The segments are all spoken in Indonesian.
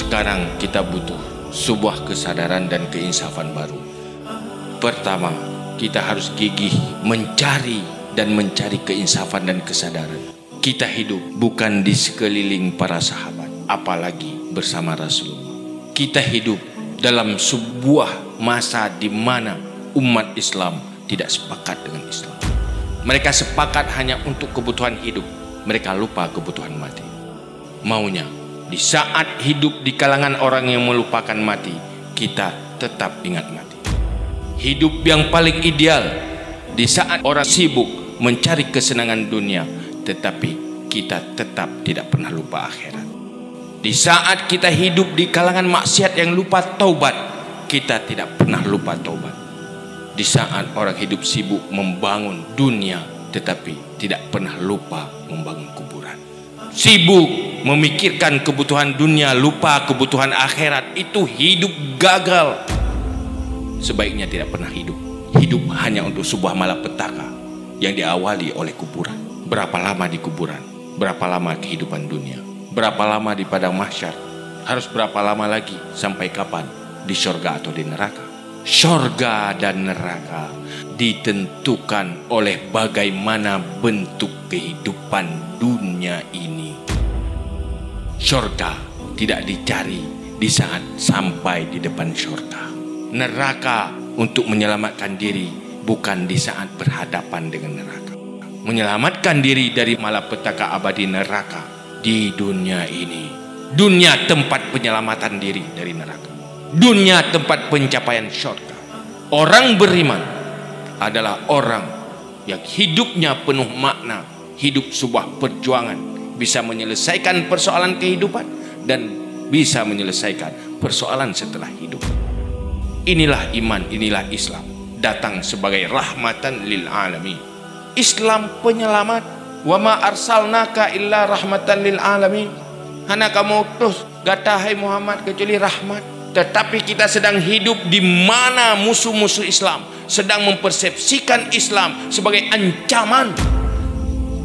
Sekarang kita butuh sebuah kesadaran dan keinsafan baru. Pertama, kita harus gigih mencari dan mencari keinsafan dan kesadaran. Kita hidup bukan di sekeliling para sahabat, apalagi bersama Rasulullah. Kita hidup dalam sebuah masa di mana umat Islam tidak sepakat dengan Islam. Mereka sepakat hanya untuk kebutuhan hidup. Mereka lupa kebutuhan mati. Maunya di saat hidup di kalangan orang yang melupakan mati, kita tetap ingat mati. Hidup yang paling ideal di saat orang sibuk mencari kesenangan dunia, tetapi kita tetap tidak pernah lupa akhirat. Di saat kita hidup di kalangan maksiat yang lupa taubat, kita tidak pernah lupa taubat. Di saat orang hidup sibuk membangun dunia, tetapi tidak pernah lupa membangun kuburan. Sibuk memikirkan kebutuhan dunia, lupa kebutuhan akhirat, itu hidup gagal. Sebaiknya tidak pernah hidup. Hidup hanya untuk sebuah malapetaka yang diawali oleh kuburan. Berapa lama di kuburan? Berapa lama kehidupan dunia? Berapa lama di padang mahsyar? Harus berapa lama lagi sampai kapan di surga atau di neraka? Surga dan neraka ditentukan oleh bagaimana bentuk kehidupan dunia ini. Surga tidak dicari di saat sampai di depan surga. Neraka untuk menyelamatkan diri bukan di saat berhadapan dengan neraka. Menyelamatkan diri dari malapetaka abadi neraka di dunia ini. Dunia tempat penyelamatan diri dari neraka. Dunia tempat pencapaian surga. Orang beriman adalah orang yang hidupnya penuh makna, hidup sebuah perjuangan, bisa menyelesaikan persoalan kehidupan dan bisa menyelesaikan persoalan setelah hidup. Inilah iman, inilah Islam. Datang sebagai rahmatan lil alamin. Islam penyelamat. Wa ma arsalnaka illa rahmatan lil alamin. Hana kamu terus gatahai Muhammad kecuali rahmat. Tetapi kita sedang hidup di mana musuh-musuh Islam sedang mempersepsikan Islam sebagai ancaman.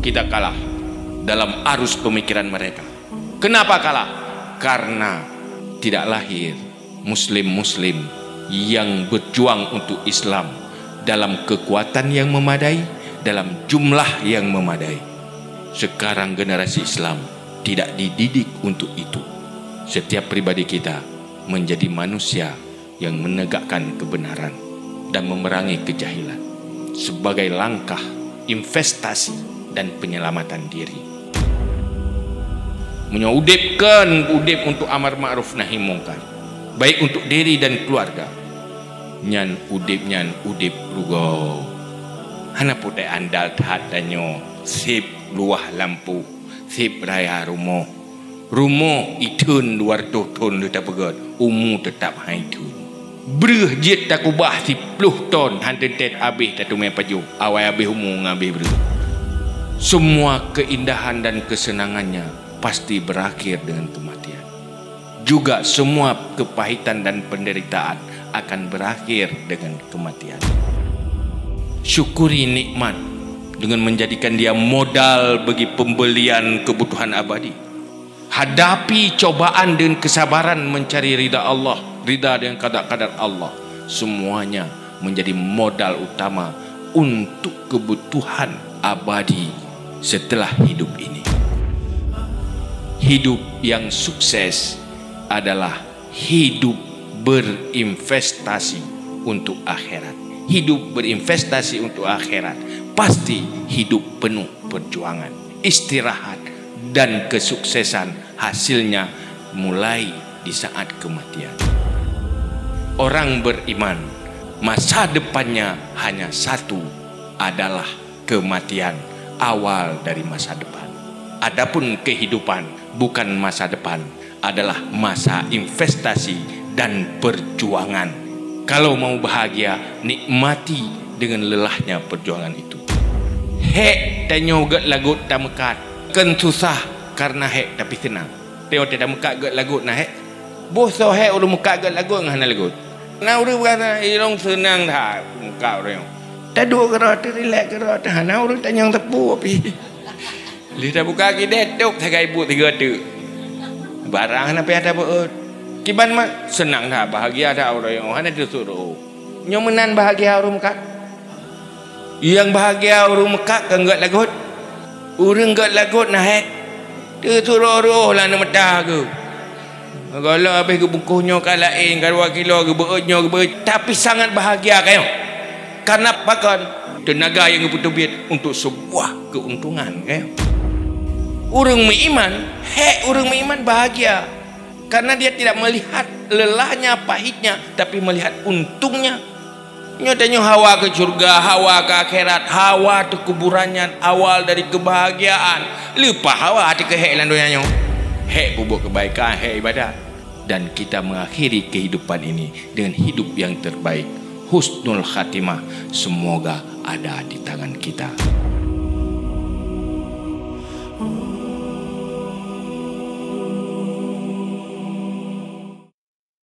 Kita kalah dalam arus pemikiran mereka. Kenapa kalah? Karena tidak lahir muslim-muslim yang berjuang untuk Islam dalam kekuatan yang memadai, dalam jumlah yang memadai. Sekarang generasi Islam tidak dididik untuk itu. Setiap pribadi kita menjadi manusia yang menegakkan kebenaran dan memerangi kejahilan sebagai langkah investasi dan penyelamatan diri. Menyudipkan udip untuk amar ma'ruf nahi mungkar. Baik untuk diri dan keluarga. Nyan udip nyan udip rugo. Hana putih andal tahat danyo. Sip luah lampu. Sip raya rumah. Rumah itun luar ton lu tak pegat. Umu tetap hai itun. Berah jet tak ubah si puluh ton. Hantar tet habis tak tumai paju. Awal habis umu ngabih berah. Semua keindahan dan kesenangannya pasti berakhir dengan kematian. Juga semua kepahitan dan penderitaan akan berakhir dengan kematian. Syukuri nikmat dengan menjadikan dia modal bagi pembelian kebutuhan abadi. Hadapi cobaan dengan kesabaran mencari ridha Allah, ridha dengan kadar-kadar Allah. Semuanya menjadi modal utama untuk kebutuhan abadi setelah hidup ini. Hidup yang sukses adalah hidup berinvestasi untuk akhirat. Hidup berinvestasi untuk akhirat pasti hidup penuh perjuangan, istirahat dan kesuksesan hasilnya mulai di saat kematian. Orang beriman masa depannya hanya satu adalah kematian awal dari masa depan. Adapun kehidupan bukan masa depan adalah masa investasi dan perjuangan. Kalau mau bahagia, nikmati dengan lelahnya perjuangan itu. Hek tanya ugat lagu tamekat. Kan susah karena hek tapi senang. Teo tidak muka ugat lagu nah hek. Boso hek udah muka ugat lagu ngah lagu. Nah udah berkata ilong senang dah muka orang. Tak dua kerot relax kerot. Nah udah tanya tepu api. Lihat buka lagi dia tuk tiga ibu tiga tu. Barang nak yang ada buat? Kiban mak senang dah bahagia dah orang yang mana dia suruh. Nyomenan bahagia orang muka. Yang bahagia orang muka kan gak lagut. Orang gak lagut nah eh. Dia suruh roh lah nama dah ke. Kalau habis ke bukunya kan lain. Kalau wakil ke berenya ke berenya. Tapi sangat bahagia kan. Karena bahkan tenaga yang putus untuk sebuah keuntungan kan. Orang beriman, hek orang beriman bahagia. Karena dia tidak melihat lelahnya, pahitnya, tapi melihat untungnya. Nyatanya hawa ke surga, hawa ke akhirat, hawa ke kuburannya, awal dari kebahagiaan. Lupa hawa hati ke hek landonya. Hek bubuk kebaikan, hek ibadat. Dan kita mengakhiri kehidupan ini dengan hidup yang terbaik. Husnul khatimah. Semoga ada di tangan kita.